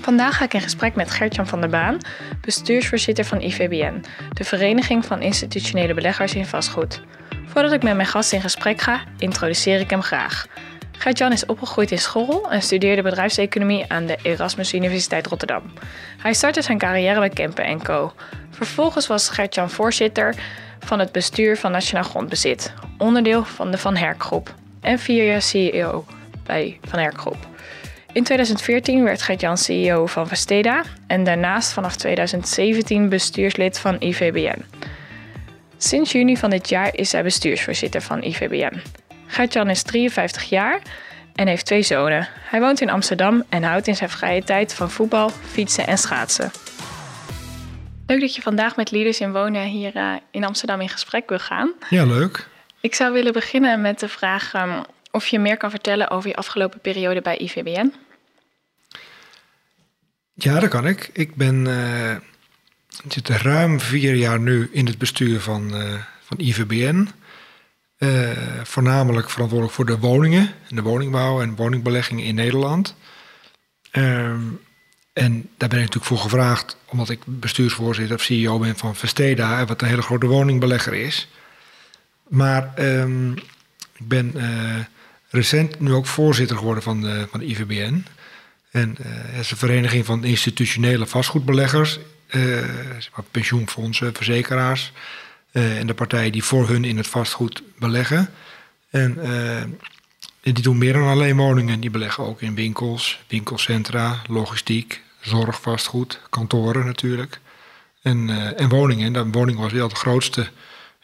Vandaag ga ik in gesprek met Gertjan van der Baan, bestuursvoorzitter van IVBN, de Vereniging van Institutionele Beleggers in Vastgoed. Voordat ik met mijn gast in gesprek ga, introduceer ik hem graag. Gertjan is opgegroeid in Schorrel en studeerde bedrijfseconomie aan de Erasmus Universiteit Rotterdam. Hij startte zijn carrière bij Kempen Co. Vervolgens was Gertjan voorzitter van het bestuur van Nationaal Grondbezit, onderdeel van de Van Herk Groep, en vier jaar CEO bij Van Herk Groep. In 2014 werd Gert-Jan CEO van Vesteda en daarnaast vanaf 2017 bestuurslid van IVBN. Sinds juni van dit jaar is hij bestuursvoorzitter van IVBN. Gert-Jan is 53 jaar en heeft twee zonen. Hij woont in Amsterdam en houdt in zijn vrije tijd van voetbal, fietsen en schaatsen. Leuk dat je vandaag met Leaders in Wonen hier uh, in Amsterdam in gesprek wil gaan. Ja, leuk. Ik zou willen beginnen met de vraag um, of je meer kan vertellen over je afgelopen periode bij IVBN. Ja, dat kan ik. Ik ben uh, zit ruim vier jaar nu in het bestuur van, uh, van IVBN. Uh, voornamelijk verantwoordelijk voor de woningen, de woningbouw en woningbeleggingen in Nederland. Ehm, en daar ben ik natuurlijk voor gevraagd, omdat ik bestuursvoorzitter of CEO ben van Vesteda, wat een hele grote woningbelegger is. Maar um, ik ben recent nu ook voorzitter geworden van de, van IVBN. En uh, is een vereniging van institutionele vastgoedbeleggers, uh, pensioenfondsen, verzekeraars en de partijen die voor hun in het vastgoed beleggen. En die doen meer dan alleen woningen, die beleggen ook in winkels, winkelcentra, logistiek, zorgvastgoed, kantoren natuurlijk. En, en woningen. En de woning was wel de grootste,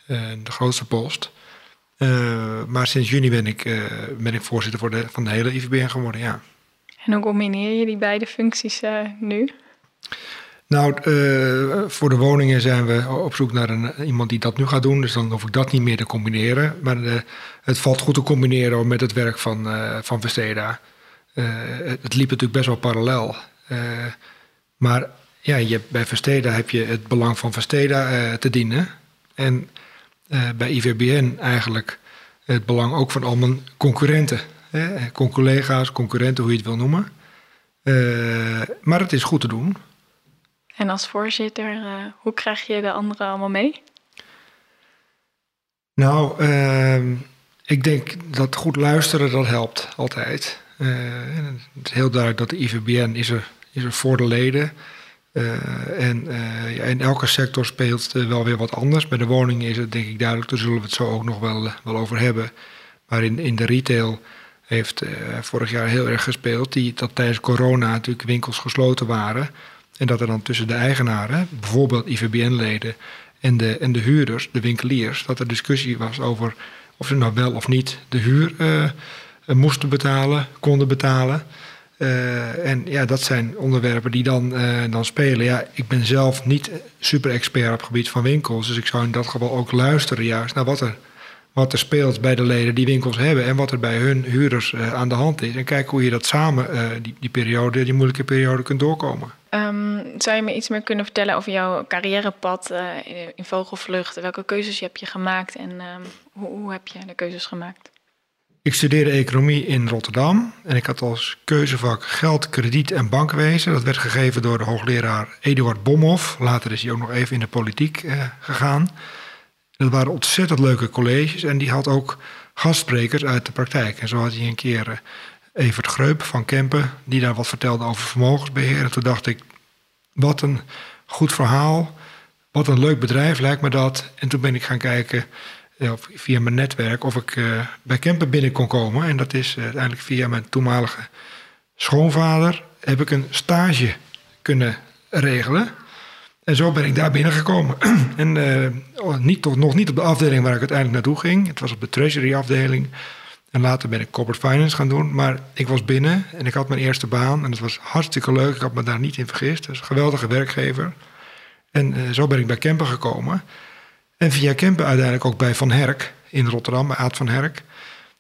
de grootste post. Uh, maar sinds juni ben ik, uh, ben ik voorzitter voor de, van de hele IVBN geworden, ja. En hoe combineer je die beide functies uh, nu? Nou, voor de woningen zijn we op zoek naar een, iemand die dat nu gaat doen. Dus dan hoef ik dat niet meer te combineren. Maar het valt goed te combineren met het werk van, van Vesteda. Het, het, liep natuurlijk best wel parallel. maar ja, je, bij Vesteda heb je het belang van Vesteda te dienen. En uh, bij IVBN eigenlijk het belang ook van al mijn concurrenten. Hè? Collega's, concurrenten, hoe je het wil noemen. Uh, maar het is goed te doen. En als voorzitter, uh, hoe krijg je de anderen allemaal mee? Nou, ik denk dat goed luisteren, dat helpt altijd. het is heel duidelijk dat de IVBN is er, is er voor de leden uh, en uh, ja, in elke sector speelt het wel weer wat anders. Bij de woningen is het denk ik duidelijk, daar zullen we het zo ook nog wel, wel over hebben. Maar in, in de retail heeft vorig jaar heel erg gespeeld die, dat tijdens corona natuurlijk winkels gesloten waren. En dat er dan tussen de eigenaren, bijvoorbeeld IVBN-leden en de, en de huurders, de winkeliers, dat er discussie was over of ze nou wel of niet de huur moesten betalen, konden betalen. Uh, en ja, dat zijn onderwerpen die dan, uh, dan spelen. Ja, ik ben zelf niet super expert op het gebied van winkels. Dus ik zou in dat geval ook luisteren juist naar wat er, wat er speelt bij de leden die winkels hebben. En wat er bij hun huurders uh, aan de hand is. En kijken hoe je dat samen, die, die periode, die moeilijke periode kunt doorkomen. Um, zou je me iets meer kunnen vertellen over jouw carrièrepad in, vogelvlucht? Welke keuzes heb je gemaakt en um, hoe, hoe heb je de keuzes gemaakt? Ik studeerde economie in Rotterdam en ik had als keuzevak geld, krediet en bankwezen. Dat werd gegeven door de hoogleraar Eduard Bomhoff. Later is hij ook nog even in de politiek eh, gegaan. Dat waren ontzettend leuke colleges en die had ook gastsprekers uit de praktijk. En zo had hij een keer uh, Evert Greup van Kempen, die daar wat vertelde over vermogensbeheer. En toen dacht ik, wat een goed verhaal, wat een leuk bedrijf lijkt me dat. En toen ben ik gaan kijken via mijn netwerk of ik uh, bij Kempen binnen kon komen. En dat is uh, uiteindelijk via mijn toenmalige schoonvader heb ik een stage kunnen regelen. En zo ben ik daar binnengekomen. en uh, niet, toch, nog niet op de afdeling waar ik uiteindelijk naartoe ging. Het was op de treasury afdeling. En later ben ik corporate finance gaan doen. Maar ik was binnen en ik had mijn eerste baan. En het was hartstikke leuk. Ik had me daar niet in vergist. Was een geweldige werkgever. En zo ben ik bij Kempen gekomen. En via Kempen uiteindelijk ook bij Van Herk in Rotterdam, bij Aad van Herk.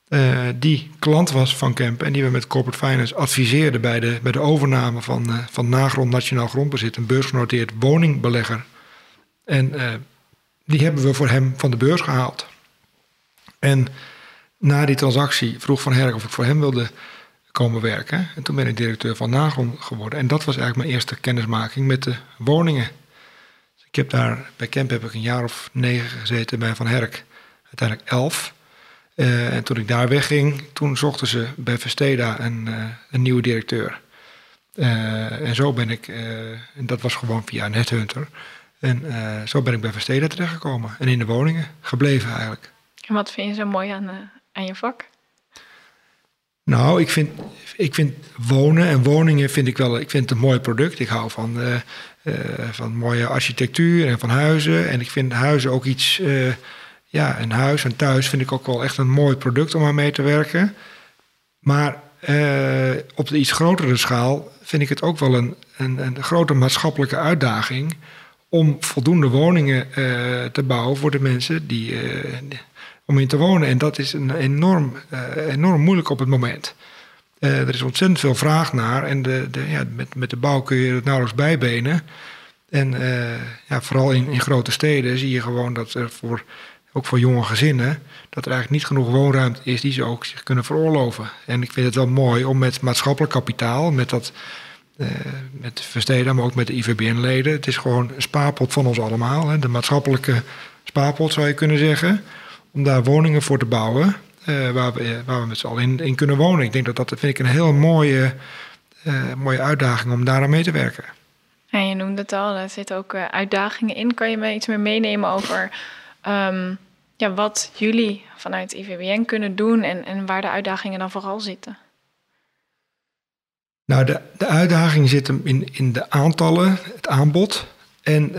Uh, die klant was van Kempen en die we met Corporate Finance adviseerden bij de, bij de overname van, uh, van Nagrond Nationaal Grondbezit, een beursgenoteerd woningbelegger. En die hebben we voor hem van de beurs gehaald. En na die transactie vroeg Van Herk of ik voor hem wilde komen werken. En toen ben ik directeur van Nagron geworden. En dat was eigenlijk mijn eerste kennismaking met de woningen. Ik heb daar, bij Kemp heb ik een jaar of negen gezeten, bij Van Herk uiteindelijk elf. Uh, en toen ik daar wegging, toen zochten ze bij Vesteda een, uh, een nieuwe directeur. Uh, en zo ben ik, en dat was gewoon via een headhunter. En zo ben ik bij Vesteda terechtgekomen. En in de woningen gebleven eigenlijk. En wat vind je zo mooi aan, aan je vak? Nou, ik vind, ik vind wonen en woningen vind ik wel ik vind het een mooi product. Ik hou van, uh, van mooie architectuur en van huizen. En ik vind huizen ook iets, uh, ja, een huis en thuis vind ik ook wel echt een mooi product om aan mee te werken. Maar op de iets grotere schaal vind ik het ook wel een, een, een grote maatschappelijke uitdaging om voldoende woningen te bouwen voor de mensen die om in te wonen. En dat is een enorm, enorm moeilijk op het moment. Uh, er is ontzettend veel vraag naar en de, de, ja, met, met de bouw kun je het nauwelijks bijbenen. En uh, ja, vooral in, in grote steden zie je gewoon dat er voor, ook voor jonge gezinnen, dat er eigenlijk niet genoeg woonruimte is die ze ook zich kunnen veroorloven. En ik vind het wel mooi om met maatschappelijk kapitaal, met dat uh, met maar ook met de IVBN-leden. Het is gewoon een spaarpot van ons allemaal. Hè. De maatschappelijke spaarpot zou je kunnen zeggen om daar woningen voor te bouwen. Uh, waar, we, waar we met z'n allen in, in, kunnen wonen. Ik denk dat dat vind ik een heel mooie, uh, mooie uitdaging om daaraan mee te werken. En je noemde het al, er zitten ook uitdagingen in. Kan je me iets meer meenemen over um, ja, wat jullie vanuit IVBN kunnen doen en, en waar de uitdagingen dan vooral zitten? Nou, de, de uitdaging zit hem in, in de aantallen, het aanbod en,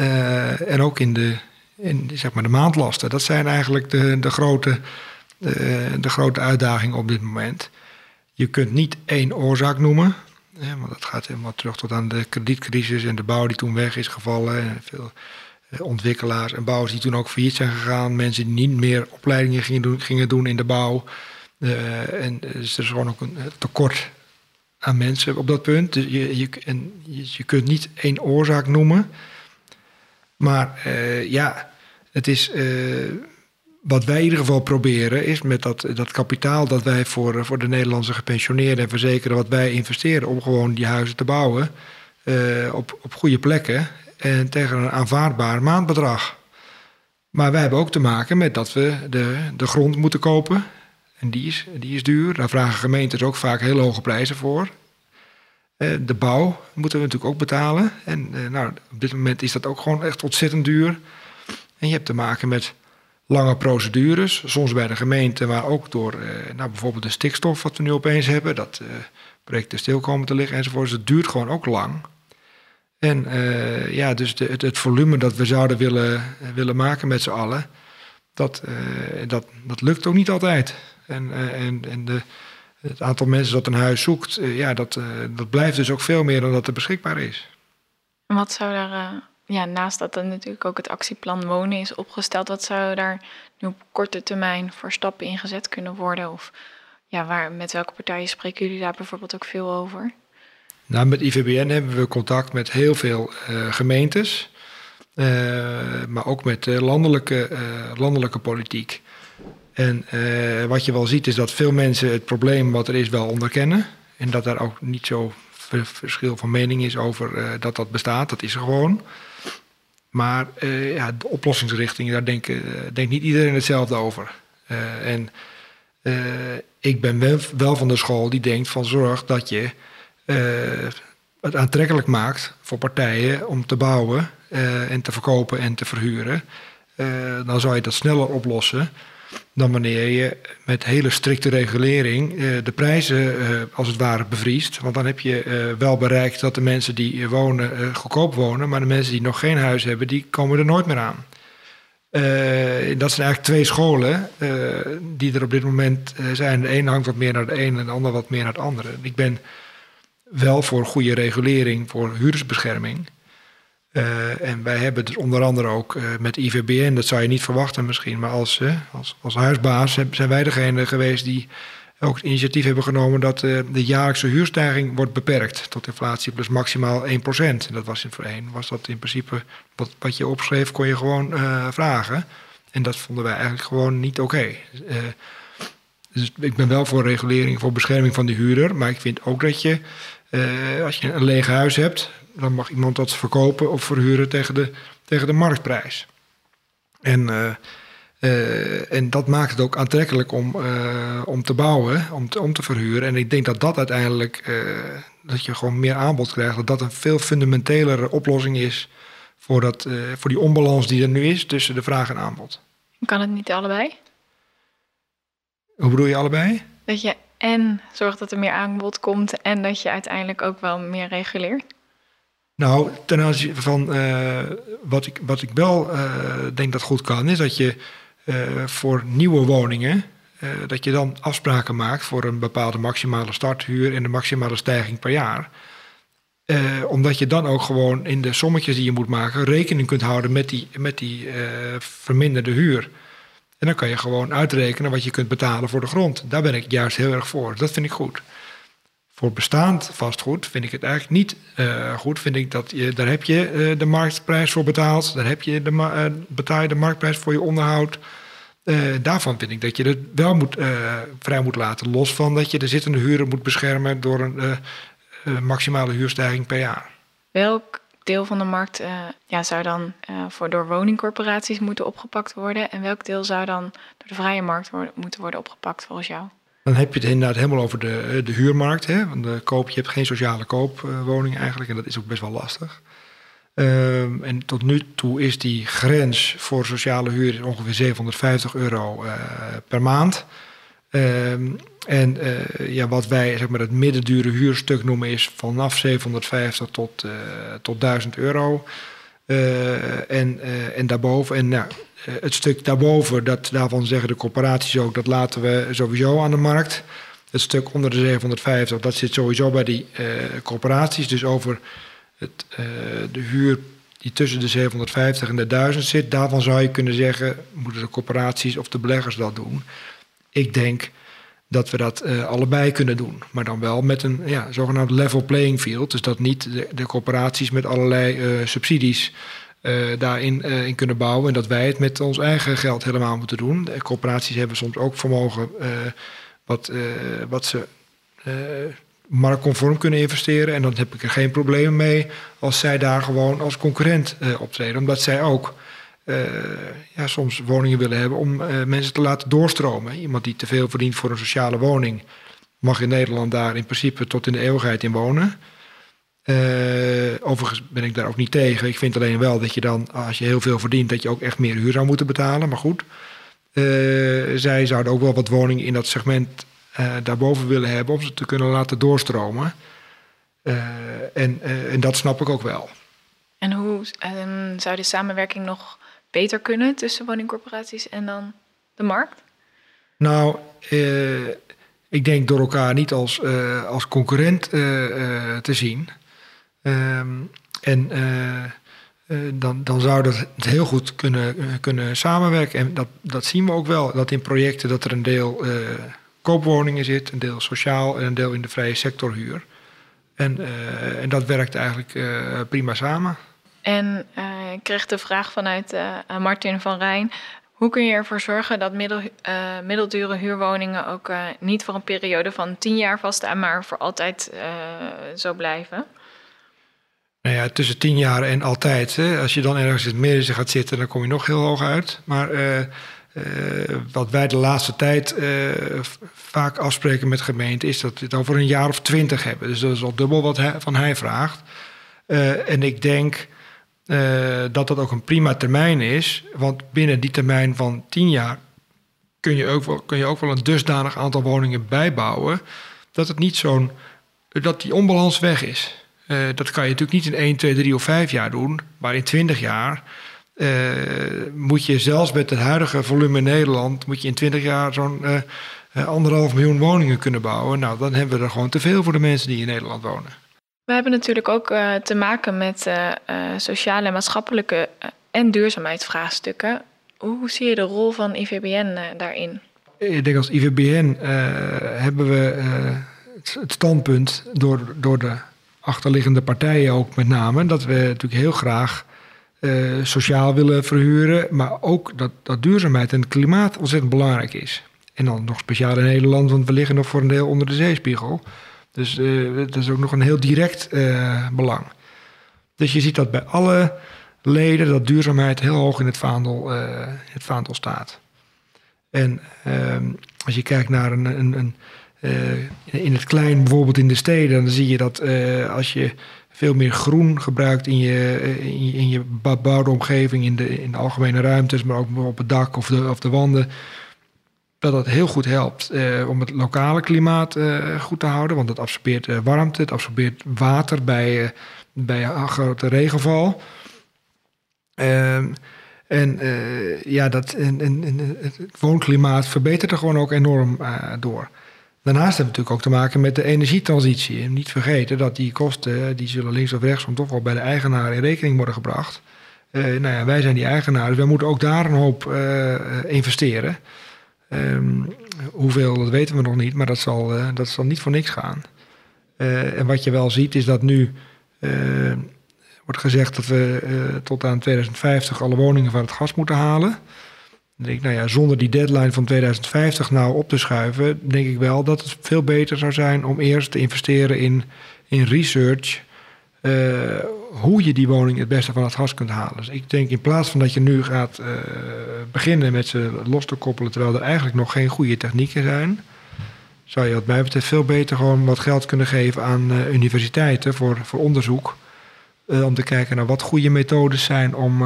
en ook in de, in zeg maar de maandlasten. Dat zijn eigenlijk de, de, grote, de, de grote uitdagingen op dit moment. Je kunt niet één oorzaak noemen. Want dat gaat helemaal terug tot aan de kredietcrisis en de bouw die toen weg is gevallen. En veel eh, ontwikkelaars en bouwers die toen ook failliet zijn gegaan. Mensen die niet meer opleidingen gingen doen, gingen doen in de bouw. Uh, en dus er is gewoon ook een tekort aan mensen op dat punt. Dus je, je, en kunt niet één oorzaak noemen. Maar ja, het is. Wat wij in ieder geval proberen is met dat, dat kapitaal dat wij voor, voor de Nederlandse gepensioneerden en verzekerden, wat wij investeren om gewoon die huizen te bouwen uh, op, op goede plekken en tegen een aanvaardbaar maandbedrag. Maar wij hebben ook te maken met dat we de, de grond moeten kopen. En die is, die is duur. Daar vragen gemeentes ook vaak hele hoge prijzen voor. Eh, de bouw moeten we natuurlijk ook betalen. En uh, nou, op dit moment is dat ook gewoon echt ontzettend duur. En je hebt te maken met lange procedures, soms bij de gemeente, maar ook door uh, nou, bijvoorbeeld de stikstof, wat we nu opeens hebben, dat projecten stil komen te liggen enzovoort. Dus het duurt gewoon ook lang. En ja, dus de, het, volume dat we zouden willen, willen maken met z'n allen, dat, dat, dat lukt ook niet altijd. En, en, en de, het aantal mensen dat een huis zoekt, ja, dat, dat blijft dus ook veel meer dan dat er beschikbaar is. En wat zou daar, ja, naast dat er natuurlijk ook het actieplan wonen is opgesteld, wat zou daar nu op korte termijn voor stappen ingezet kunnen worden? Of ja, waar, met welke partijen spreken jullie daar bijvoorbeeld ook veel over? Nou, met IVBN hebben we contact met heel veel gemeentes, maar ook met landelijke, landelijke politiek. En wat je wel ziet is dat veel mensen het probleem wat er is wel onderkennen. En dat daar ook niet zo verschil van mening is over dat dat bestaat. Dat is gewoon. Maar uh, ja, de oplossingsrichting, daar denkt denk niet iedereen hetzelfde over. en ik ben wel, wel, van de school die denkt van zorg dat je het aantrekkelijk maakt voor partijen om te bouwen en te verkopen en te verhuren. dan zou je dat sneller oplossen dan wanneer je met hele strikte regulering uh, de prijzen uh, als het ware bevriest. Want dan heb je uh, wel bereikt dat de mensen die wonen goedkoop wonen, maar de mensen die nog geen huis hebben, die komen er nooit meer aan. dat zijn eigenlijk twee scholen die er op dit moment zijn. De ene hangt wat meer naar de ene en de ander wat meer naar het andere. Ik ben wel voor goede regulering voor huurdersbescherming. Uh, en wij hebben dus onder andere ook uh, met IVBN, dat zou je niet verwachten misschien, maar als, uh, als, als huisbaas zijn wij degene geweest die ook het initiatief hebben genomen dat de jaarlijkse huurstijging wordt beperkt tot inflatie plus maximaal 1%. En dat was in voorheen, was dat in principe wat, wat je opschreef, kon je gewoon vragen. En dat vonden wij eigenlijk gewoon niet oké. Dus ik ben wel voor regulering, voor bescherming van de huurder, maar ik vind ook dat je als je een leeg huis hebt, dan mag iemand dat verkopen of verhuren tegen de, tegen de marktprijs. En, uh, uh, en dat maakt het ook aantrekkelijk om, om te bouwen, om te, om te verhuren. En ik denk dat dat uiteindelijk, dat je gewoon meer aanbod krijgt, dat dat een veel fundamentelere oplossing is voor, dat, voor die onbalans die er nu is tussen de vraag en aanbod. Kan het niet allebei? Hoe bedoel je allebei? Dat je en zorgt dat er meer aanbod komt en dat je uiteindelijk ook wel meer reguleert? Nou, ten aanzien van uh, wat, ik, wat ik wel uh, denk dat goed kan, is dat je uh, voor nieuwe woningen, dat je dan afspraken maakt voor een bepaalde maximale starthuur en de maximale stijging per jaar. omdat je dan ook gewoon in de sommetjes die je moet maken rekening kunt houden met die, met die verminderde huur. En dan kan je gewoon uitrekenen wat je kunt betalen voor de grond. Daar ben ik juist heel erg voor. Dat vind ik goed. Voor bestaand vastgoed vind ik het eigenlijk niet uh, goed. Vind ik dat je, daar heb je uh, de marktprijs voor betaald. Daar heb je de, uh, betaal je de marktprijs voor je onderhoud. daarvan vind ik dat je het wel moet, vrij moet laten. Los van dat je de zittende huren moet beschermen door een maximale huurstijging per jaar. Welk deel van de markt ja, zou dan voor door woningcorporaties moeten opgepakt worden? En welk deel zou dan door de vrije markt moeten worden opgepakt volgens jou? Dan heb je het inderdaad helemaal over de, eh, de huurmarkt. Hè? Want de koop, je hebt geen sociale koopwoning eigenlijk en dat is ook best wel lastig. Um, en tot nu toe is die grens voor sociale huur ongeveer 750 euro uh, per maand. Um, en uh, ja, wat wij zeg maar, het middendure huurstuk noemen is vanaf 750 tot, tot 1000 euro. En, en daarboven, en nou, het stuk daarboven, dat, daarvan zeggen de corporaties ook, dat laten we sowieso aan de markt. Het stuk onder de 750, dat zit sowieso bij die corporaties. Dus over het, de huur die tussen de 750 en de 1000 zit, daarvan zou je kunnen zeggen, moeten de corporaties of de beleggers dat doen. Ik denk dat we dat uh, allebei kunnen doen. Maar dan wel met een ja, zogenaamd level playing field. Dus dat niet de, de corporaties met allerlei uh, subsidies uh, daarin in kunnen bouwen. En dat wij het met ons eigen geld helemaal moeten doen. De corporaties hebben soms ook vermogen wat, wat ze marktconform kunnen investeren. En dan heb ik er geen probleem mee als zij daar gewoon als concurrent optreden. Omdat zij ook ja, soms woningen willen hebben om mensen te laten doorstromen. Iemand die te veel verdient voor een sociale woning, mag in Nederland daar in principe tot in de eeuwigheid in wonen. Uh, overigens ben ik daar ook niet tegen. Ik vind alleen wel dat je dan, als je heel veel verdient, dat je ook echt meer huur zou moeten betalen. Maar goed, zij zouden ook wel wat woningen in dat segment daarboven willen hebben om ze te kunnen laten doorstromen. en, en dat snap ik ook wel. En hoe um, zou de samenwerking nog beter kunnen tussen woningcorporaties en dan de markt? Nou, ik denk door elkaar niet als, als concurrent te zien. Um, en dan, dan zou dat heel goed kunnen, kunnen samenwerken. En dat, dat zien we ook wel, dat in projecten dat er een deel koopwoningen zit, een deel sociaal en een deel in de vrije sectorhuur. En, en dat werkt eigenlijk prima samen. En ik kreeg de vraag vanuit Martin van Rijn. Hoe kun je ervoor zorgen dat middel, middeldure huurwoningen ook niet voor een periode van tien jaar vaststaan, maar voor altijd zo blijven? Nou ja, tussen tien jaar en altijd. Hè. Als je dan ergens in het midden gaat zitten, dan kom je nog heel hoog uit. Maar wat wij de laatste tijd vaak afspreken met gemeenten, is dat we het over een jaar of twintig hebben. Dus dat is al dubbel wat hij, van hij vraagt. en ik denk dat dat ook een prima termijn is. Want binnen die termijn van 10 jaar kun je ook wel, kun je ook wel een dusdanig aantal woningen bijbouwen. Dat het niet zo'n. dat die onbalans weg is. Uh, dat kan je natuurlijk niet in 1, 2, 3 of 5 jaar doen. Maar in 20 jaar moet je zelfs met het huidige volume in Nederland, moet je in 20 jaar zo'n anderhalf miljoen woningen kunnen bouwen. Nou, dan hebben we er gewoon te veel voor de mensen die in Nederland wonen. We hebben natuurlijk ook te maken met sociale en maatschappelijke en duurzaamheidsvraagstukken. Hoe zie je de rol van IVBN daarin? Ik denk als IVBN hebben we het standpunt door, door de achterliggende partijen ook met name, dat we natuurlijk heel graag uh, sociaal willen verhuren, maar ook dat, dat duurzaamheid en het klimaat ontzettend belangrijk is. En dan nog speciaal in Nederland, want we liggen nog voor een deel onder de zeespiegel. Dus dat is ook nog een heel direct uh, belang. Dus je ziet dat bij alle leden dat duurzaamheid heel hoog in het vaandel, het vaandel staat. En ehm, als je kijkt naar een, een, een in het klein, bijvoorbeeld in de steden, dan zie je dat uh, als je veel meer groen gebruikt in je, uh, in je, bebouwde omgeving, in de, in de algemene ruimtes, maar ook op het dak of de, of de wanden, dat dat heel goed helpt om het lokale klimaat goed te houden. Want het absorbeert warmte, het absorbeert water bij, bij grote regenval. Ehm, en ja, dat, en, het woonklimaat verbetert er gewoon ook enorm door. Daarnaast hebben we natuurlijk ook te maken met de energietransitie. En niet vergeten dat die kosten, die zullen links of rechts toch wel bij de eigenaar in rekening worden gebracht. Uh, nou ja, wij zijn die eigenaar, dus wij moeten ook daar een hoop uh, investeren. Um, hoeveel, dat weten we nog niet, maar dat zal, uh, dat zal niet voor niks gaan. en wat je wel ziet is dat nu wordt gezegd dat we tot aan 2050 alle woningen van het gas moeten halen. Dan denk nou ja, zonder die deadline van 2050 nou op te schuiven, denk ik wel dat het veel beter zou zijn om eerst te investeren in, in research. Uh, hoe je die woning het beste van het gas kunt halen. Dus ik denk in plaats van dat je nu gaat uh, beginnen met ze los te koppelen, terwijl er eigenlijk nog geen goede technieken zijn, zou je wat mij betreft veel beter gewoon wat geld kunnen geven aan uh, universiteiten voor, voor onderzoek. om te kijken naar wat goede methodes zijn om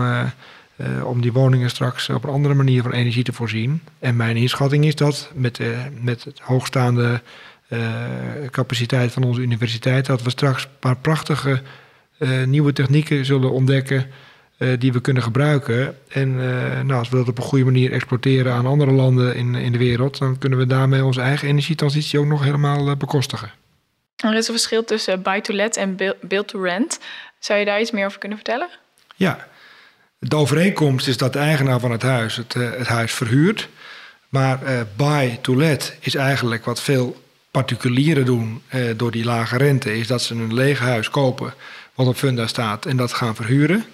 uh, om die woningen straks op een andere manier van energie te voorzien. En mijn inschatting is dat met, uh, met het hoogstaande uh, capaciteit van onze universiteit, dat we straks een paar prachtige nieuwe technieken zullen ontdekken die we kunnen gebruiken. En nou, als we dat op een goede manier exporteren aan andere landen in, in de wereld, dan kunnen we daarmee onze eigen energietransitie ook nog helemaal bekostigen. Er is een verschil tussen buy-to-let en build-to-rent. Zou je daar iets meer over kunnen vertellen? Ja, de overeenkomst is dat de eigenaar van het huis het, uh, het huis verhuurt. Maar uh, buy to let is eigenlijk wat veel particulieren doen uh, door die lage rente. Is dat ze een leeg huis kopen wat op funda staat en dat gaan verhuren.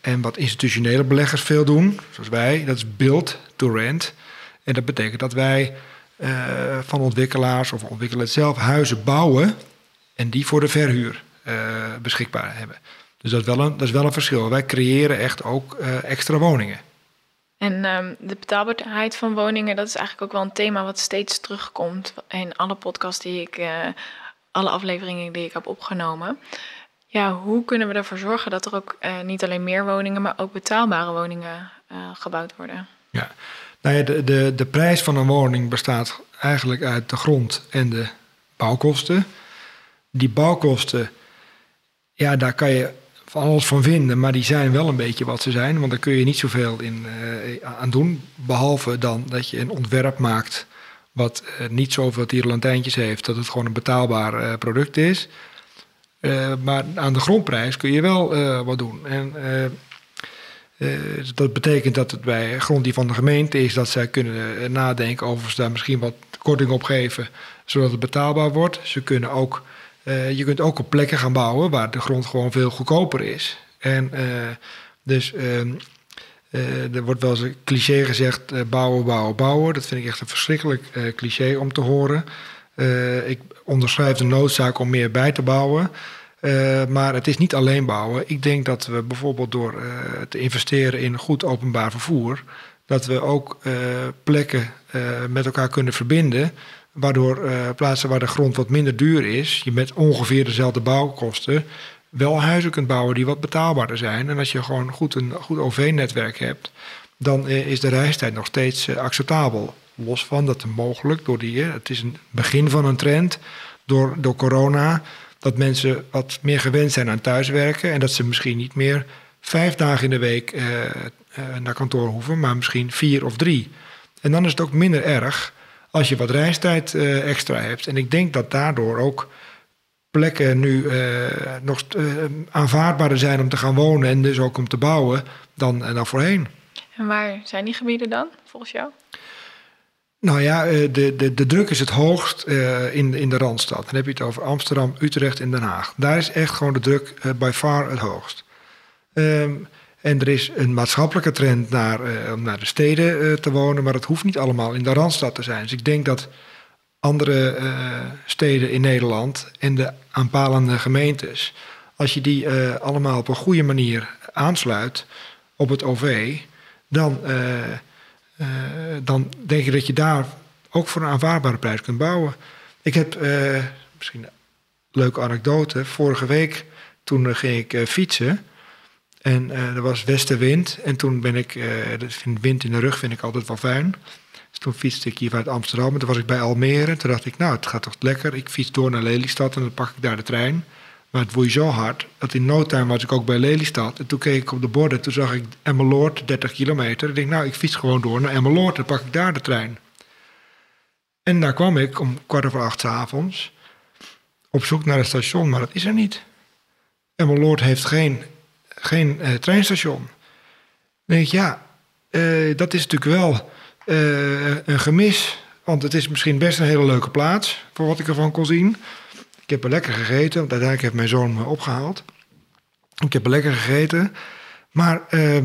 en wat institutionele beleggers veel doen, zoals wij, dat is build to rent. En dat betekent dat wij van ontwikkelaars of ontwikkelaars zelf huizen bouwen en die voor de verhuur beschikbaar hebben. Dus dat is wel een, dat is wel een verschil. Wij creëren echt ook uh, extra woningen. En um, de betaalbaarheid van woningen, dat is eigenlijk ook wel een thema wat steeds terugkomt in alle podcasts die ik, uh, alle afleveringen die ik heb opgenomen. Ja, hoe kunnen we ervoor zorgen dat er ook uh, niet alleen meer woningen, maar ook betaalbare woningen gebouwd worden? Ja, nou ja, de, de, de prijs van een woning bestaat eigenlijk uit de grond en de bouwkosten. Die bouwkosten, ja, daar kan je van alles van vinden, maar die zijn wel een beetje wat ze zijn. Want daar kun je niet zoveel in, uh, aan doen. Behalve dan dat je een ontwerp maakt wat uh, niet zoveel tierenlantijntjes heeft, dat het gewoon een betaalbaar uh, product is. maar aan de grondprijs kun je wel wat doen. En dat betekent dat het bij grond die van de gemeente is, dat zij kunnen nadenken over ze daar misschien wat korting op geven, zodat het betaalbaar wordt. Ze kunnen ook uh, je kunt ook op plekken gaan bouwen waar de grond gewoon veel goedkoper is. En uh, dus uh, er wordt wel eens een cliché gezegd: bouwen, bouwen, bouwen. Dat vind ik echt een verschrikkelijk cliché om te horen. ik onderschrijf de noodzaak om meer bij te bouwen. maar het is niet alleen bouwen. Ik denk dat we bijvoorbeeld door te investeren in goed openbaar vervoer, dat we ook plekken met elkaar kunnen verbinden Waardoor uh, plaatsen waar de grond wat minder duur is, je met ongeveer dezelfde bouwkosten wel huizen kunt bouwen die wat betaalbaarder zijn. En als je gewoon goed een goed OV-netwerk hebt, dan uh, is de reistijd nog steeds uh, acceptabel. Los van dat mogelijk door die, het is een begin van een trend door, door corona, dat mensen wat meer gewend zijn aan thuiswerken en dat ze misschien niet meer vijf dagen in de week naar kantoor hoeven, maar misschien vier of drie. En dan is het ook minder erg als je wat reistijd extra hebt. En ik denk dat daardoor ook plekken nu nog aanvaardbaarder zijn om te gaan wonen en dus ook om te bouwen dan, dan voorheen. En waar zijn die gebieden dan, volgens jou? Nou ja, eh, de, de, de druk is het hoogst uh, in, in de Randstad. Dan heb je het over Amsterdam, Utrecht en Den Haag. Daar is echt gewoon de druk uh, by far het hoogst. Um, en er is een maatschappelijke trend naar, uh, om naar de steden te wonen, maar het hoeft niet allemaal in de Randstad te zijn. Dus ik denk dat andere steden in Nederland en de aanpalende gemeentes, als je die allemaal op een goede manier aansluit op het OV, dan dan denk je dat je daar ook voor een aanvaardbare prijs kunt bouwen. Ik heb misschien een leuke anekdote. Vorige week toen ging ik fietsen. En er was westenwind. En toen ben ik, vind wind in de rug vind ik altijd wel fijn. Dus toen fietste ik hier vanuit Amsterdam. En toen was ik bij Almere. Toen dacht ik, nou, het gaat toch lekker. Ik fiets door naar Lelystad en dan pak ik daar de trein. Maar het woei zo hard dat in no time was ik ook bij Lelystad. En toen keek ik op de borden. Toen zag ik Emmeloord, 30 kilometer. Ik denk, nou, ik fiets gewoon door naar Emmeloord. Dan pak ik daar de trein. En daar kwam ik om kwart over acht s avonds. Op zoek naar een station, maar dat is er niet. Emmeloord heeft geen, geen uh, treinstation. Dan denk ik, ja, uh, dat is natuurlijk wel uh, een gemis. Want het is misschien best een hele leuke plaats, voor wat ik ervan kon zien. Ik heb er lekker gegeten, want uiteindelijk heeft mijn zoon me opgehaald. Ik heb er lekker gegeten. Maar uh,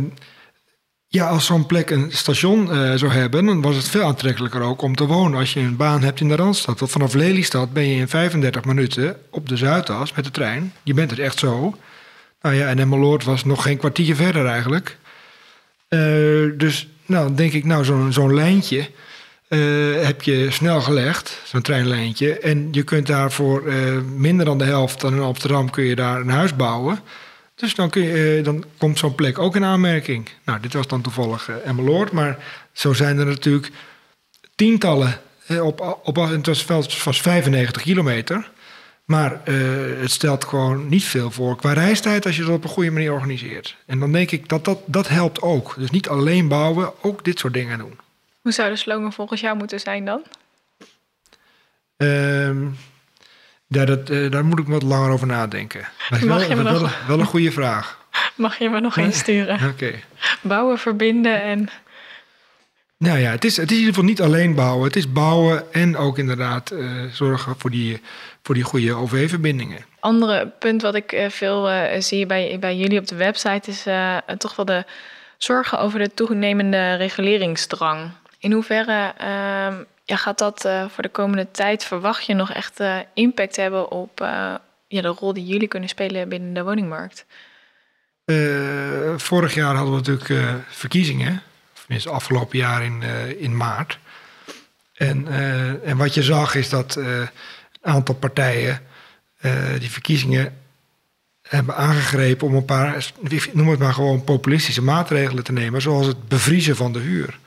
ja, als zo'n plek een station zou hebben, dan was het veel aantrekkelijker ook om te wonen als je een baan hebt in de Randstad. Want vanaf Lelystad ben je in 35 minuten op de Zuidas met de trein. Je bent er echt zo. Nou ja, en Emmeloord was nog geen kwartier verder eigenlijk. Uh, dus nou, denk ik, nou, zo'n zo'n lijntje uh, heb je snel gelegd, zo'n treinlijntje. En je kunt daar voor uh, minder dan de helft dan in Amsterdam kun je daar een huis bouwen. Dus dan, kun je, dan komt zo'n plek ook in aanmerking. Nou, dit was dan toevallig Emmeloord, maar zo zijn er natuurlijk tientallen. op, op, het was, was 95 kilometer. Maar het stelt gewoon niet veel voor qua reistijd als je dat op een goede manier organiseert. En dan denk ik dat dat, dat helpt ook. Dus niet alleen bouwen, ook dit soort dingen doen. Hoe zou de slogan volgens jou moeten zijn dan? Um, ja, dat, uh, daar moet ik wat langer over nadenken. Maar Mag wel, je wel, nog... wel, een goede vraag. Mag je me nog eens sturen? Oké. Bouwen, verbinden en... Nou ja, het is, het is in ieder geval niet alleen bouwen. Het is bouwen en ook inderdaad uh, zorgen voor die, voor die goede OV-verbindingen. Andere punt wat ik uh, veel uh, zie bij, bij jullie op de website is toch wel de zorgen over de toenemende reguleringsdrang. In hoeverre uh, ja, gaat dat voor de komende tijd, verwacht je nog echt impact hebben op ja, de rol die jullie kunnen spelen binnen de woningmarkt? vorig jaar hadden we natuurlijk verkiezingen, tenminste afgelopen jaar in, in maart. En, en wat je zag is dat een aantal partijen die verkiezingen hebben aangegrepen om een paar, noem het maar gewoon populistische maatregelen te nemen, zoals het bevriezen van de huur.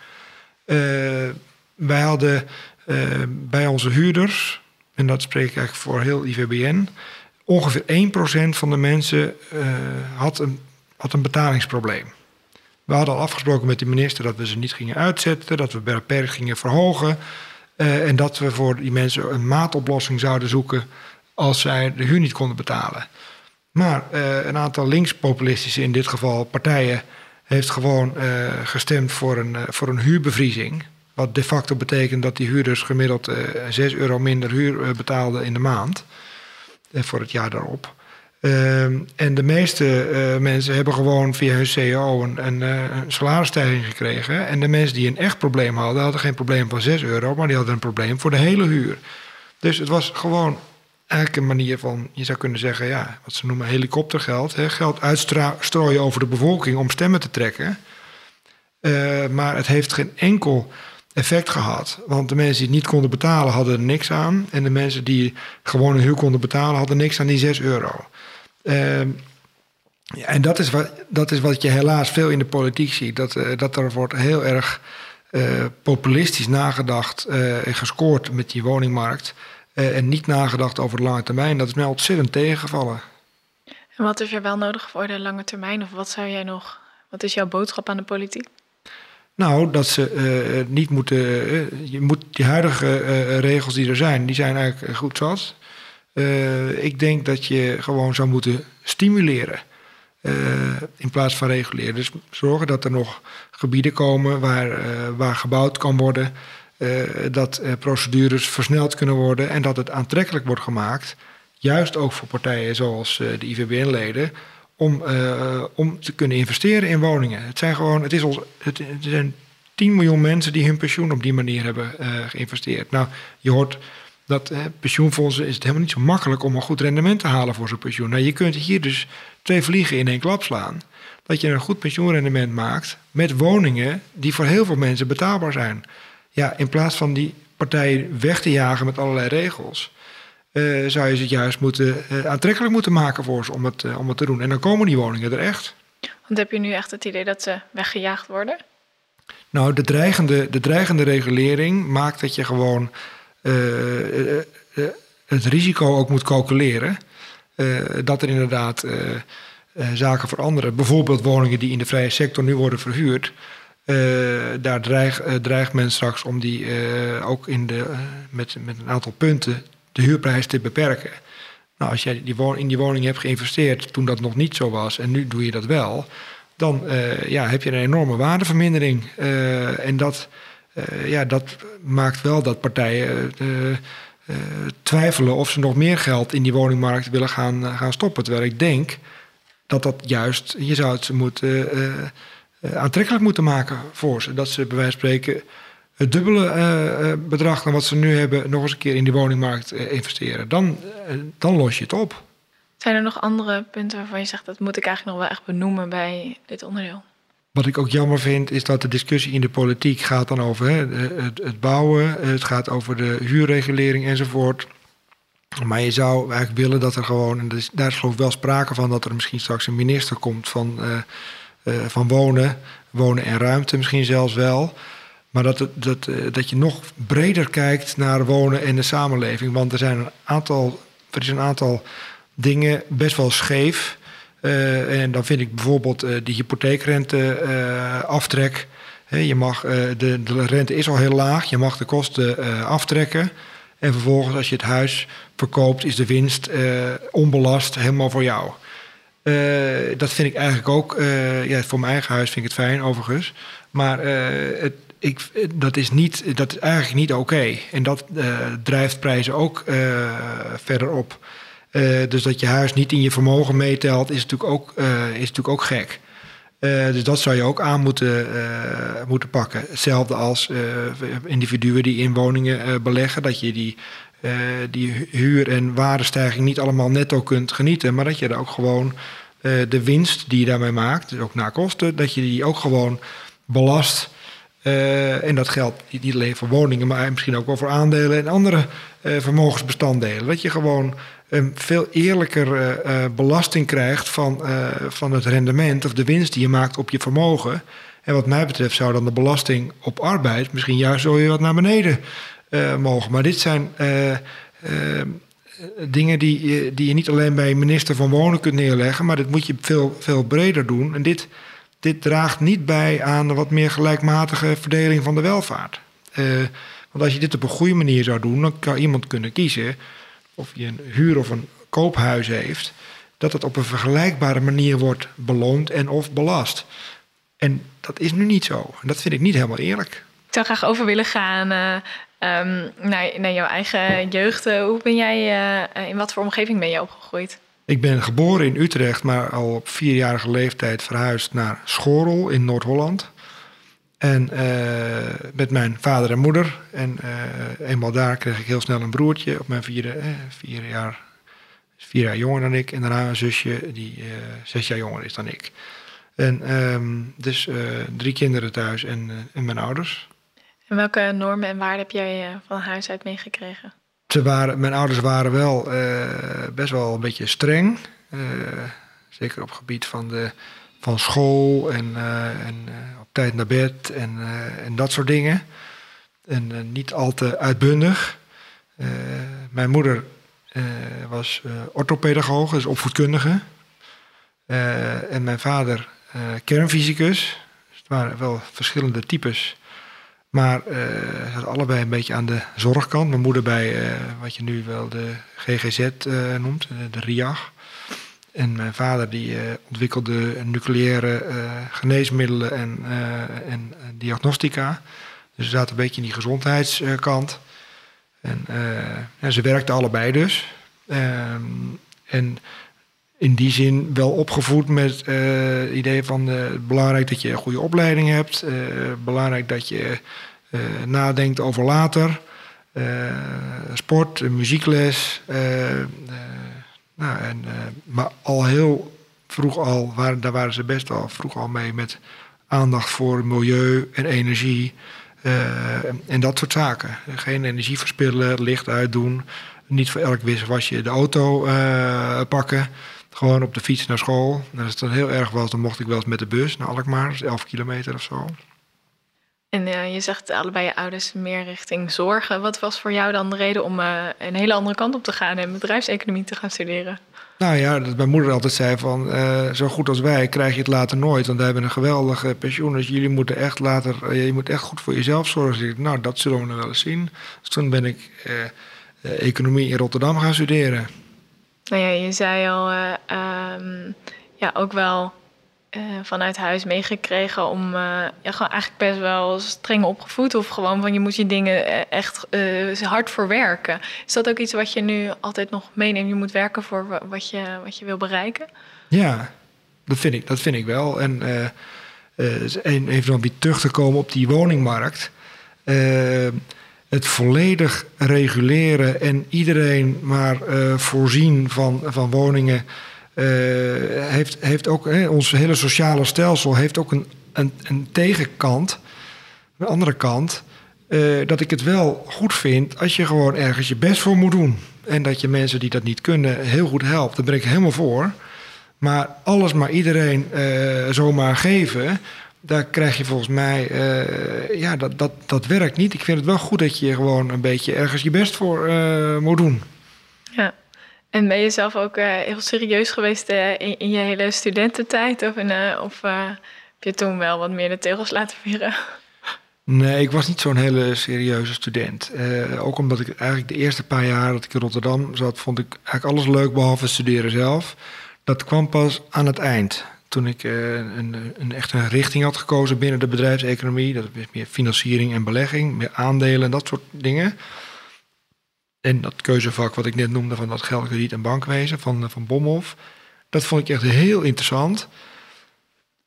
Wij hadden bij onze huurders, en dat spreek ik eigenlijk voor heel IVBN, ongeveer 1% van de mensen had, een, had een betalingsprobleem. We hadden al afgesproken met de minister dat we ze niet gingen uitzetten, dat we per gingen verhogen. en dat we voor die mensen een maatoplossing zouden zoeken als zij de huur niet konden betalen. Maar een aantal linkspopulistische, in dit geval partijen, heeft gewoon uh, gestemd voor een, voor een huurbevriezing. Wat de facto betekent dat die huurders gemiddeld uh, eh, 6 euro minder huur betaalden in de maand. voor het jaar daarop. Ehm, en de meeste mensen hebben gewoon via hun CEO een, een, een, salarisstijging gekregen. En de mensen die een echt probleem hadden, hadden geen probleem van 6 euro, maar die hadden een probleem voor de hele huur. Dus het was gewoon eigenlijk een manier van, je zou kunnen zeggen, ja, wat ze noemen helikoptergeld. Hè, geld uitstrooien over de bevolking om stemmen te trekken. Uh, maar het heeft geen enkel effect gehad. Want de mensen die het niet konden betalen hadden er niks aan. En de mensen die gewoon een huur konden betalen hadden niks aan die 6 euro. Ja, en dat is, wat, dat is wat je helaas veel in de politiek ziet. Dat, uh, dat er wordt heel erg uh, populistisch nagedacht en gescoord met die woningmarkt. En niet nagedacht over de lange termijn. Dat is mij ontzettend tegengevallen. En wat is er wel nodig voor de lange termijn? Of wat zou jij nog, wat is jouw boodschap aan de politiek? Nou, dat ze uh, niet moeten. Uh, je moet die huidige uh, regels die er zijn, die zijn eigenlijk goed zat. Ik denk dat je gewoon zou moeten stimuleren. in plaats van reguleren. Dus zorgen dat er nog gebieden komen waar, waar gebouwd kan worden. dat procedures versneld kunnen worden. En dat het aantrekkelijk wordt gemaakt. Juist ook voor partijen zoals de IVBN-leden om, om te kunnen investeren in woningen. Het zijn gewoon, het is ons, het, er zijn 10 miljoen mensen die hun pensioen op die manier hebben geïnvesteerd. Nou, je hoort dat pensioenfondsen is het helemaal niet zo makkelijk om een goed rendement te halen voor zo'n pensioen. Nou, je kunt hier dus twee vliegen in één klap slaan. Dat je een goed pensioenrendement maakt met woningen die voor heel veel mensen betaalbaar zijn. Ja, in plaats van die partijen weg te jagen met allerlei regels. Uh, zou je ze juist moeten, uh, aantrekkelijk moeten maken voor ze om het, uh, om het te doen. En dan komen die woningen er echt. Want heb je nu echt het idee dat ze weggejaagd worden? Nou, de dreigende, de dreigende regulering maakt dat je gewoon het risico ook moet calculeren. dat er inderdaad zaken veranderen. Bijvoorbeeld woningen die in de vrije sector nu worden verhuurd. daar dreig, dreigt men straks om die ook in de, met, met een aantal punten de huurprijs te beperken. Nou, als jij die in die woning hebt geïnvesteerd toen dat nog niet zo was en nu doe je dat wel, dan uh, ja, heb je een enorme waardevermindering. Uh, en dat, uh, ja, dat maakt wel dat partijen twijfelen of ze nog meer geld in die woningmarkt willen gaan, gaan stoppen. Terwijl ik denk dat dat juist, je zou het moeten aantrekkelijk moeten maken voor ze. Dat ze bij wijze van spreken het dubbele bedrag dan wat ze nu hebben nog eens een keer in die woningmarkt investeren. Dan, dan los je het op. Zijn er nog andere punten waarvan je zegt dat moet ik eigenlijk nog wel echt benoemen bij dit onderdeel? Wat ik ook jammer vind is dat de discussie in de politiek gaat dan over hè, het, het, bouwen, het gaat over de huurregulering enzovoort. Maar je zou eigenlijk willen dat er gewoon, en daar is geloof ik wel sprake van, dat er misschien straks een minister komt van, van wonen, wonen en ruimte misschien zelfs wel. Maar dat, dat, eh, dat je nog breder kijkt naar wonen en de samenleving. Want er zijn een aantal, er is een aantal dingen best wel scheef. Uh, en dan vind ik bijvoorbeeld uh, de hypotheekrente uh, aftrek. je mag, de, de, rente is al heel laag, je mag de kosten aftrekken. En vervolgens als je het huis verkoopt, is de winst onbelast helemaal voor jou. dat vind ik eigenlijk ook, ja, voor mijn eigen huis vind ik het fijn overigens. Maar het, ik, dat, is niet, dat is eigenlijk niet oké. En dat uh, drijft prijzen ook uh, verder op. Uh, dus dat je huis niet in je vermogen meetelt, is natuurlijk ook, is natuurlijk ook gek. dus dat zou je ook aan moeten, moeten pakken. Hetzelfde als individuen die in woningen beleggen, dat je die, die huur- en waardestijging niet allemaal netto kunt genieten, maar dat je er ook gewoon de winst die je daarmee maakt, dus ook na kosten, dat je die ook gewoon belast. En dat geldt niet alleen voor woningen, maar misschien ook wel voor aandelen en andere vermogensbestanddelen. Dat je gewoon een veel eerlijker uh, belasting krijgt van, van het rendement of de winst die je maakt op je vermogen. En wat mij betreft zou dan de belasting op arbeid misschien juist zo weer wat naar beneden mogen. Maar dit zijn dingen die, die je niet alleen bij minister van Wonen kunt neerleggen, maar dit moet je veel, veel breder doen. En dit dit draagt niet bij aan een wat meer gelijkmatige verdeling van de welvaart. Want als je dit op een goede manier zou doen, dan kan iemand kunnen kiezen of je een huur- of een koophuis heeft, dat het op een vergelijkbare manier wordt beloond en of belast. En dat is nu niet zo. En dat vind ik niet helemaal eerlijk. Ik zou graag over willen gaan uh, um, naar, naar jouw eigen jeugd. Hoe ben jij, uh, in wat voor omgeving ben je opgegroeid? Ik ben geboren in Utrecht, maar al op vierjarige leeftijd verhuisd naar Schorel in Noord-Holland. En uh, met mijn vader en moeder. En uh, eenmaal daar kreeg ik heel snel een broertje op mijn vierde, eh, vier, jaar, vier jaar jonger dan ik. En daarna een zusje die uh, zes jaar jonger is dan ik. En um, dus drie kinderen thuis en, en mijn ouders. En welke normen en waarden heb jij van huis uit meegekregen? Ze waren, mijn ouders waren wel best wel een beetje streng. Zeker op het gebied van, de, van school en, uh, en tijd naar bed en, en dat soort dingen. En niet al te uitbundig. mijn moeder was orthopedagoog, dus opvoedkundige. en mijn vader kernfysicus. Dus het waren wel verschillende types. Maar hadden allebei een beetje aan de zorgkant. Mijn moeder bij wat je nu wel de GGZ noemt, de RIAG. En mijn vader die ontwikkelde nucleaire geneesmiddelen en, en diagnostica. Dus ze zaten een beetje in die gezondheidskant. En ze werkten allebei dus. Ehm, en in die zin wel opgevoed met het idee van uh, belangrijk dat je een goede opleiding hebt. Belangrijk dat je nadenkt over later. sport, muziekles. Nou, en, maar al heel vroeg al, waren, daar waren ze best wel vroeg al mee met aandacht voor milieu en energie. en dat soort zaken. Geen energie verspillen, licht uitdoen. Niet voor elk je de auto uh, pakken. Gewoon op de fiets naar school. Als het dan heel erg was, dan mocht ik wel eens met de bus naar Alkmaar. Dat is 11 kilometer of zo. En uh, je zegt allebei je ouders meer richting zorgen. Wat was voor jou dan de reden om uh, een hele andere kant op te gaan en bedrijfseconomie te gaan studeren? Nou ja, dat mijn moeder altijd zei van uh, zo goed als wij krijg je het later nooit. Want wij hebben een geweldige pensioen. Dus jullie moeten echt later, je moet echt goed voor jezelf zorgen. Ik, nou, dat zullen we nog wel eens zien. Dus toen ben ik eh, economie in Rotterdam gaan studeren. Nou ja, je zei al, um, ja, ook wel uh, vanuit huis meegekregen om ja, gewoon eigenlijk best wel streng opgevoed. Of gewoon van je moet je dingen echt hard voor werken. Is dat ook iets wat je nu altijd nog meeneemt? Je moet werken voor wat je, wat je wil bereiken? Ja, dat vind ik, dat vind ik wel. En even nog weer terug te komen op die woningmarkt het volledig reguleren en iedereen maar voorzien van, van woningen. Uh, heeft, heeft ook, hè, ons hele sociale stelsel heeft ook een, een, een tegenkant. Een andere kant. Uh, dat ik het wel goed vind als je gewoon ergens je best voor moet doen. En dat je mensen die dat niet kunnen heel goed helpt. Daar ben ik helemaal voor. Maar alles maar iedereen zomaar geven daar krijg je volgens mij, ja, dat, dat, dat werkt niet. Ik vind het wel goed dat je gewoon een beetje ergens je best voor moet doen. En ben je zelf ook uh, heel serieus geweest in, in, je hele studententijd? Of, in, of heb je toen wel wat meer de teugels laten vieren? Nee, ik was niet zo'n hele serieuze student. ook omdat ik eigenlijk de eerste paar jaar dat ik in Rotterdam zat, vond ik eigenlijk alles leuk behalve studeren zelf. Dat kwam pas aan het eind toen ik een, een, echt een richting had gekozen binnen de bedrijfseconomie. Dat is meer financiering en belegging, meer aandelen en dat soort dingen. En dat keuzevak wat ik net noemde van dat geldkrediet en bankwezen van, van Bomhoff. Dat vond ik echt heel interessant.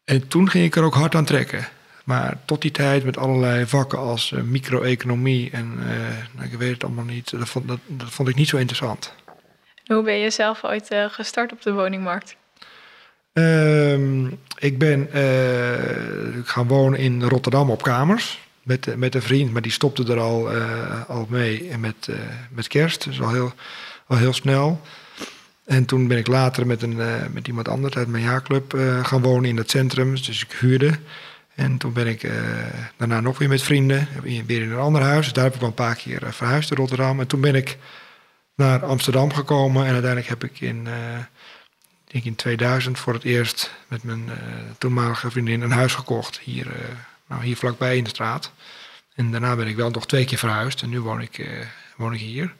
En toen ging ik er ook hard aan trekken. Maar tot die tijd met allerlei vakken als uh, micro-economie en uh, nou, ik weet het allemaal niet. Dat vond, dat, dat vond ik niet zo interessant. hoe ben je zelf ooit gestart op de woningmarkt? Uh, ik ben gaan wonen in Rotterdam op kamers. Met, met een vriend, maar die stopte er al, uh, al mee met, uh, met kerst. Dus al heel, al heel snel. En toen ben ik later met, een, met iemand anders uit mijn jaarclub gaan wonen in het centrum. Dus ik huurde. En toen ben ik daarna nog weer met vrienden, weer in een ander huis. Dus daar heb ik wel een paar keer verhuisd in Rotterdam. En toen ben ik naar Amsterdam gekomen. En uiteindelijk heb ik in ik in 2000 voor het eerst met mijn toenmalige vriendin een huis gekocht. Hier, nou, hier vlakbij in de straat. En daarna ben ik wel nog twee keer verhuisd en nu woon ik, uh, woon ik hier.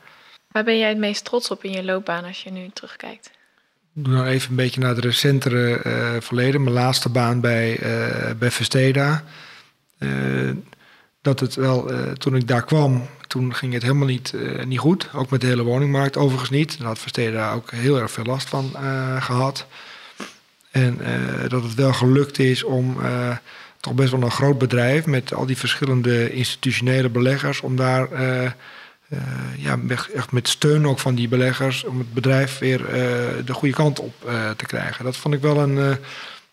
Waar ben jij het meest trots op in je loopbaan als je nu terugkijkt? Ik doe nou even een beetje naar het recentere verleden. Mijn laatste baan bij, bij Vesteda. dat het wel, toen ik daar kwam, toen ging het helemaal niet, uh, niet goed. Ook met de hele woningmarkt overigens niet. Daar had Versteden daar ook heel erg veel last van uh, gehad. En uh, dat het wel gelukt is om toch best wel een groot bedrijf... met al die verschillende institutionele beleggers... om daar ja, echt met steun ook van die beleggers... om het bedrijf weer de goede kant op te krijgen. Dat vond ik wel een...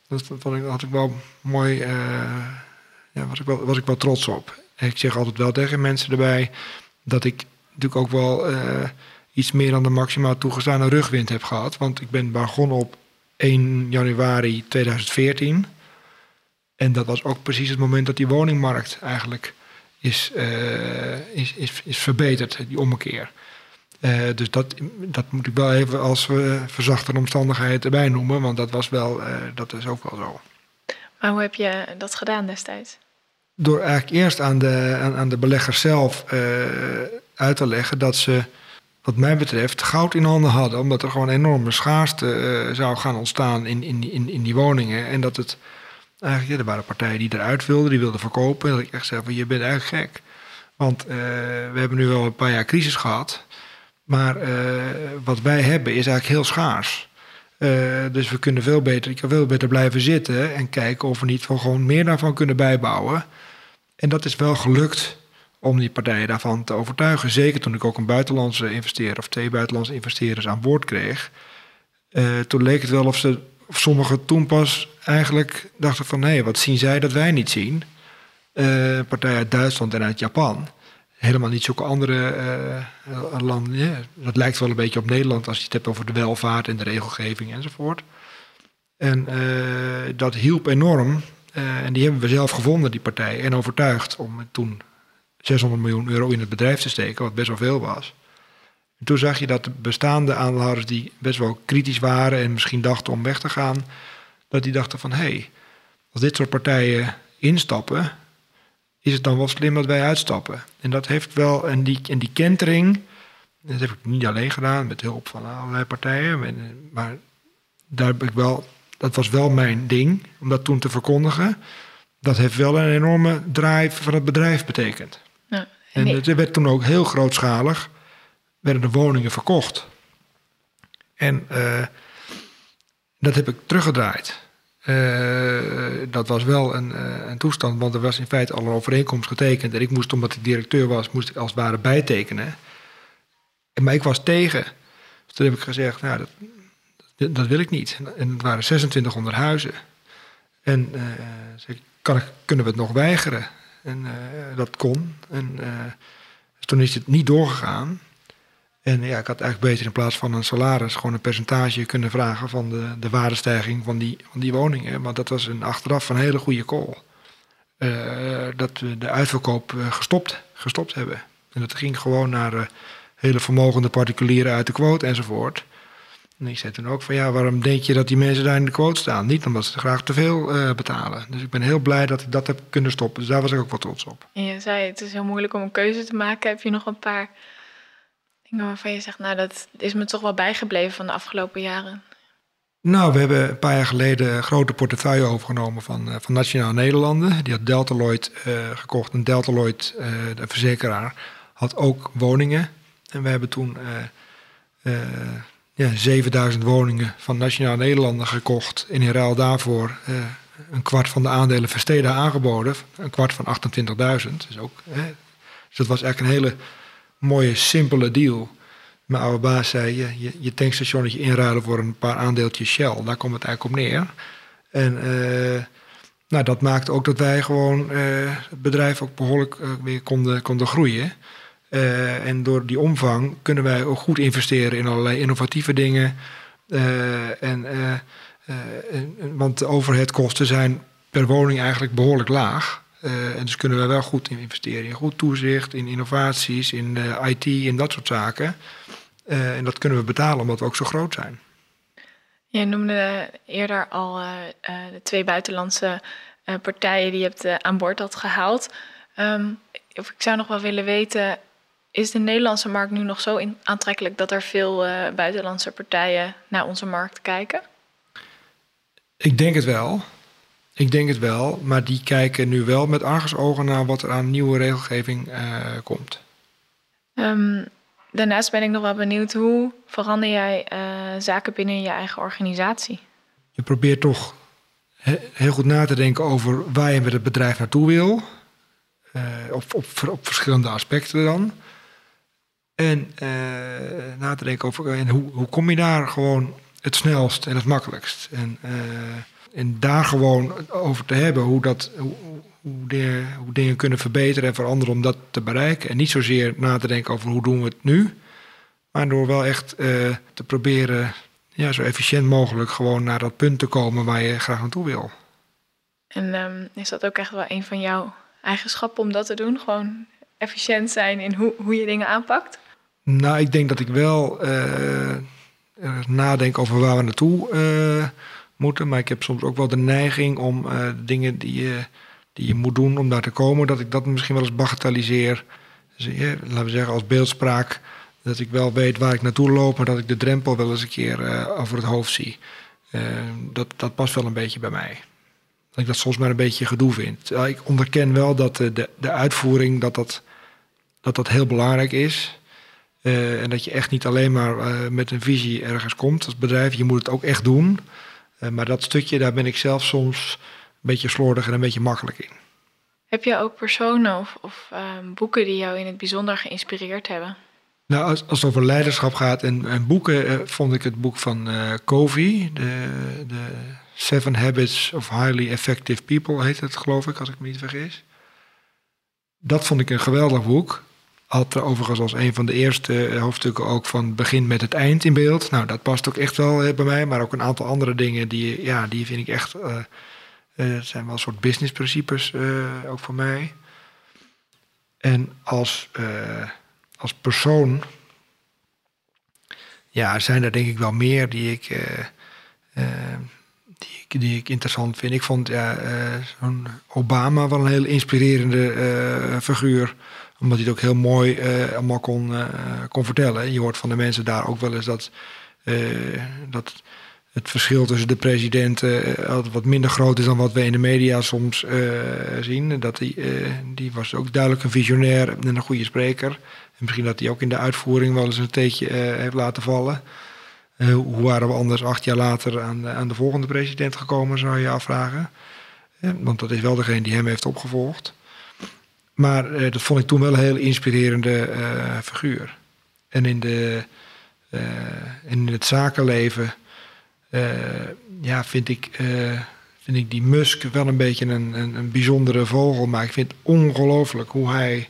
dat vond ik, had ik wel mooi... ja, was, ik wel, was ik wel trots op ik zeg altijd wel tegen mensen erbij dat ik natuurlijk ook wel iets meer dan de maximaal toegestane rugwind heb gehad. Want ik ben begonnen op 1 januari 2014. En dat was ook precies het moment dat die woningmarkt eigenlijk is, uh, is, is, is verbeterd, die ommekeer. dus dat, dat moet ik wel even als uh, verzachte omstandigheid erbij noemen, want dat was wel, dat is ook wel zo. Maar hoe heb je dat gedaan destijds? Door eigenlijk eerst aan de, aan, aan de belegger zelf uit te leggen dat ze, wat mij betreft, goud in handen hadden. Omdat er gewoon een enorme schaarste zou gaan ontstaan in, in, in, in die woningen. En dat het eigenlijk, er waren partijen die eruit wilden, die wilden verkopen. En dat ik echt zei van, je bent eigenlijk gek. Want uh, we hebben nu wel een paar jaar crisis gehad. Maar uh, wat wij hebben is eigenlijk heel schaars. dus we kunnen veel beter, ik kan veel beter blijven zitten en kijken of we niet gewoon meer daarvan kunnen bijbouwen. En dat is wel gelukt om die partijen daarvan te overtuigen. Zeker toen ik ook een buitenlandse investeerder of twee buitenlandse investeerders aan boord kreeg. Toen leek het wel of, ze, sommigen toen pas eigenlijk dachten van... hé, wat zien zij dat wij niet zien? Uh, partijen uit Duitsland en uit Japan. Helemaal niet zulke andere uh, landen. Dat lijkt wel een beetje op Nederland als je het hebt over de welvaart en de regelgeving enzovoort. En dat hielp enorm. en die hebben we zelf gevonden, die partijen, en overtuigd om toen 600 miljoen euro in het bedrijf te steken, wat best wel veel was. En toen zag je dat de bestaande aandeelhouders die best wel kritisch waren en misschien dachten om weg te gaan, dat die dachten van hé, hey, als dit soort partijen instappen, is het dan wel slim dat wij uitstappen. En dat heeft wel, en die, en die kentering, dat heb ik niet alleen gedaan, met hulp van allerlei partijen, maar daar heb ik wel, dat was wel mijn ding, om dat toen te verkondigen. Dat heeft wel een enorme drive van het bedrijf betekend. En het werd toen ook heel grootschalig, werden de woningen verkocht. En uh, dat heb ik teruggedraaid. Uh, dat was wel een, uh, een, toestand, want er was in feite al een overeenkomst getekend. En ik moest, omdat ik directeur was, moest ik als het ware bijtekenen. Maar ik was tegen. Dus toen heb ik gezegd, nou, dat, dat wil ik niet. En het waren 2600 huizen. En uh, kan ik, kunnen we het nog weigeren? En dat kon. En dus toen is het niet doorgegaan. En ja, ik had eigenlijk beter in plaats van een salaris gewoon een percentage kunnen vragen van de, de waardestijging van die, van die woningen. Want dat was een achteraf een hele goede call. Uh, dat we de uitverkoop gestopt, gestopt hebben. En dat ging gewoon naar hele vermogende particulieren uit de quote enzovoort. En ik zei toen ook van ja, waarom denk je dat die mensen daar in de quote staan? Niet omdat ze graag te veel betalen. Dus ik ben heel blij dat ik dat heb kunnen stoppen. Dus daar was ik ook wel trots op. En je zei het is heel moeilijk om een keuze te maken. Heb je nog een paar dingen waarvan je zegt, nou dat is me toch wel bijgebleven van de afgelopen jaren? Nou, we hebben een paar jaar geleden een grote portefeuille overgenomen van, uh, van Nationaal Nederlanden. Die had Deltaloid uh, gekocht. En Deltaloid, de verzekeraar, had ook woningen. En we hebben toen ja, 7000 woningen van Nationaal Nederlanden gekocht. In ruil daarvoor uh, een kwart van de aandelen Versteden aangeboden. Een kwart van 28.000. Dus, ook, dus dat was eigenlijk een hele mooie, simpele deal. Mijn oude baas zei, je, je, je inruilen voor een paar aandeeltjes Shell. Daar komt het eigenlijk op neer. En uh, nou, dat maakte ook dat wij gewoon uh, het bedrijf ook behoorlijk weer konden, konden groeien. En door die omvang kunnen wij ook goed investeren in allerlei innovatieve dingen. En, en, want de overheadkosten zijn per woning eigenlijk behoorlijk laag. En dus kunnen wij wel goed investeren in goed toezicht, in innovaties, in IT, in dat soort zaken. en dat kunnen we betalen omdat we ook zo groot zijn. Je noemde eerder al de twee buitenlandse partijen die je hebt aan boord had gehaald. Um, of ik zou nog wel willen weten, is de Nederlandse markt nu nog zo aantrekkelijk dat er veel buitenlandse partijen naar onze markt kijken? Ik denk het wel. Ik denk het wel, maar die kijken nu wel met argusogen naar wat er aan nieuwe regelgeving uh, komt. Um, daarnaast ben ik nog wel benieuwd, hoe verander jij uh, zaken binnen je eigen organisatie? Je probeert toch heel goed na te denken over waar je met het bedrijf naartoe wil. op, op, op verschillende aspecten dan. En na te denken over en hoe, hoe kom je daar gewoon het snelst en het makkelijkst. En, en daar gewoon over te hebben hoe, dat, hoe, hoe, dingen, hoe dingen kunnen verbeteren en veranderen om dat te bereiken. En niet zozeer na te denken over hoe doen we het nu. Maar door wel echt uh, te proberen ja, zo efficiënt mogelijk gewoon naar dat punt te komen waar je graag naartoe wil. En um, is dat ook echt wel een van jouw eigenschappen om dat te doen? Gewoon efficiënt zijn in hoe, hoe je dingen aanpakt? Nou, ik denk dat ik wel uh, nadenk over waar we naartoe uh, moeten. Maar ik heb soms ook wel de neiging om uh, dingen die je, die je moet doen om daar te komen, dat ik dat misschien wel eens bagatelliseer. Dus, laten we zeggen, als beeldspraak, dat ik wel weet waar ik naartoe loop, maar dat ik de drempel wel eens een keer over het hoofd zie. dat, dat past wel een beetje bij mij. Dat ik dat soms maar een beetje gedoe vind. Ik onderken wel dat de, de uitvoering dat dat, dat dat heel belangrijk is. En dat je echt niet alleen maar met een visie ergens komt als bedrijf. Je moet het ook echt doen. Uh, maar dat stukje, daar ben ik zelf soms een beetje slordig en een beetje makkelijk in. Heb je ook personen of, of ehm, boeken die jou in het bijzonder geïnspireerd hebben? Nou, als, als het over leiderschap gaat en, en boeken, vond ik het boek van Covey, de, de Seven Habits of Highly Effective People, heet het geloof ik, als ik me niet vergis. Dat vond ik een geweldig boek had er overigens als een van de eerste eh, hoofdstukken ook van begin met het eind in beeld. Nou, dat past ook echt wel eh, bij mij, maar ook een aantal andere dingen die, ja, die vind ik echt, uh, zijn wel een soort businessprincipes uh, ook voor mij. En als, als persoon, ja, zijn er denk ik wel meer die ik, die ik, interessant vind. Ik vond ja, zo'n Obama wel een heel inspirerende figuur omdat hij het ook heel mooi uh, allemaal kon, kon vertellen. Je hoort van de mensen daar ook wel eens dat, dat het verschil tussen de presidenten wat minder groot is dan wat we in de media soms zien. Dat die, die was ook duidelijk een visionair en een goede spreker. En misschien dat hij ook in de uitvoering wel eens een teetje heeft laten vallen. Hoe waren we anders acht jaar later aan, aan de volgende president gekomen, zou je afvragen. want dat is wel degene die hem heeft opgevolgd. Maar uh, dat vond ik toen wel een heel inspirerende uh, figuur. En in, de, uh, in het zakenleven ja, vind, ik, vind ik die Musk wel een beetje een, een, een bijzondere vogel. Maar ik vind ongelooflijk hoe hij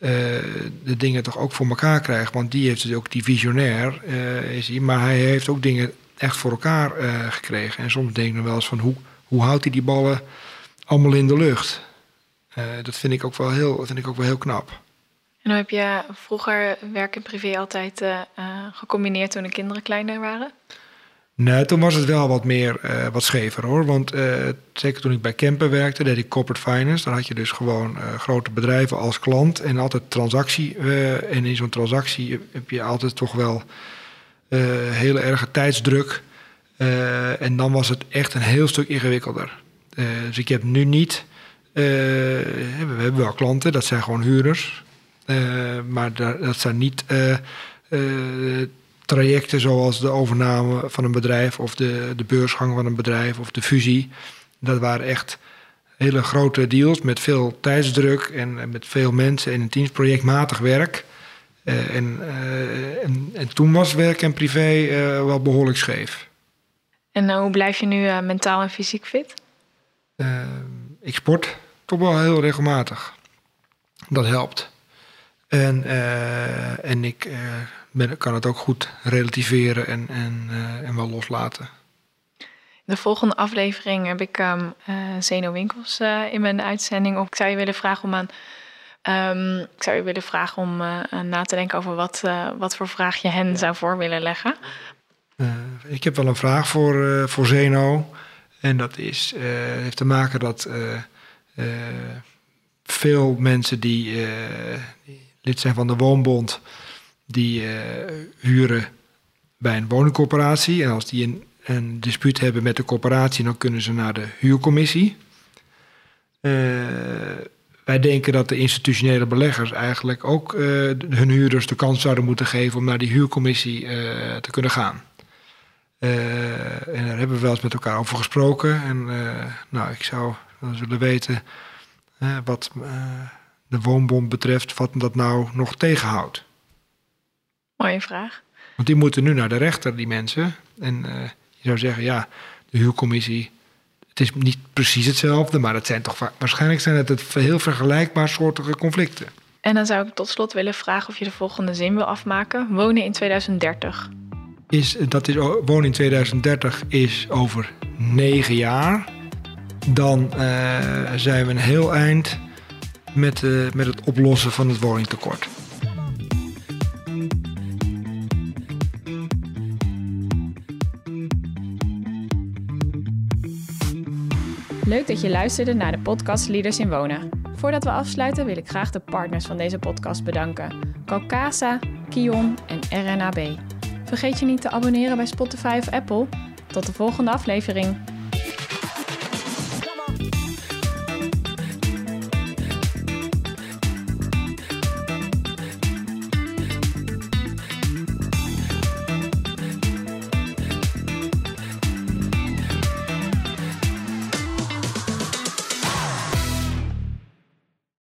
de dingen toch ook voor elkaar krijgt. Want die heeft dus ook die visionair, is hij. Maar hij heeft ook dingen echt voor elkaar gekregen. En soms denk ik nog wel eens van hoe, hoe houdt hij die ballen allemaal in de lucht? Uh, dat vind ik, ook wel heel, vind ik ook wel heel knap. En hoe heb je vroeger werk en privé altijd uh, gecombineerd toen de kinderen kleiner waren? Nee, toen was het wel wat meer wat schever hoor. Want zeker toen ik bij Kemper werkte, deed ik corporate finance. Dan had je dus gewoon grote bedrijven als klant en altijd transactie. en in zo'n transactie heb je altijd toch wel hele erge tijdsdruk. en dan was het echt een heel stuk ingewikkelder. dus ik heb nu niet eh, we hebben wel klanten, dat zijn gewoon huurders. Eh, maar dat zijn niet eh, trajecten zoals de overname van een bedrijf of de, de beursgang van een bedrijf of de fusie. Dat waren echt hele grote deals met veel tijdsdruk en, met veel mensen en een teamsprojectmatig werk. Uh, en, uh, en, en, toen was werk en privé uh, wel behoorlijk scheef. En hoe blijf je nu mentaal en fysiek fit? ik sport toch wel heel regelmatig. Dat helpt. En, en ik ben, kan het ook goed relativeren en, en, uh, en wel loslaten. De volgende aflevering heb ik um, Zeno Winkels in mijn uitzending. Of ik zou je willen vragen om aan. Um, ik zou je willen vragen om na te denken over wat, wat voor vraag je hen zou voor willen leggen. ik heb wel een vraag voor, voor Zeno. En dat is, heeft te maken dat veel mensen die, die, lid zijn van de woonbond, die uh, huren bij een woningcorporatie. En als die een, een dispuut hebben met de corporatie, dan kunnen ze naar de huurcommissie. wij denken dat de institutionele beleggers eigenlijk ook hun huurders de kans zouden moeten geven om naar die huurcommissie te kunnen gaan. en daar hebben we wel eens met elkaar over gesproken. En nou, ik zou we zullen weten wat de woonbond betreft, wat dat nou nog tegenhoudt. Mooie vraag. Want die moeten nu naar de rechter, die mensen. En uh, je zou zeggen, ja, de huurcommissie, het is niet precies hetzelfde, maar het zijn toch waarschijnlijk zijn het, het heel vergelijkbaar soortige conflicten. En dan zou ik tot slot willen vragen of je de volgende zin wil afmaken. Wonen in 2030. Is, dat is, wonen in 2030 is over negen jaar dan uh, zijn we een heel eind met, uh, met het oplossen van het woningtekort. Leuk dat je luisterde naar de podcast Leaders in Wonen. Voordat we afsluiten wil ik graag de partners van deze podcast bedanken. Calcasa, Kion en RNAB. Vergeet je niet te abonneren bij Spotify of Apple. Tot de volgende aflevering.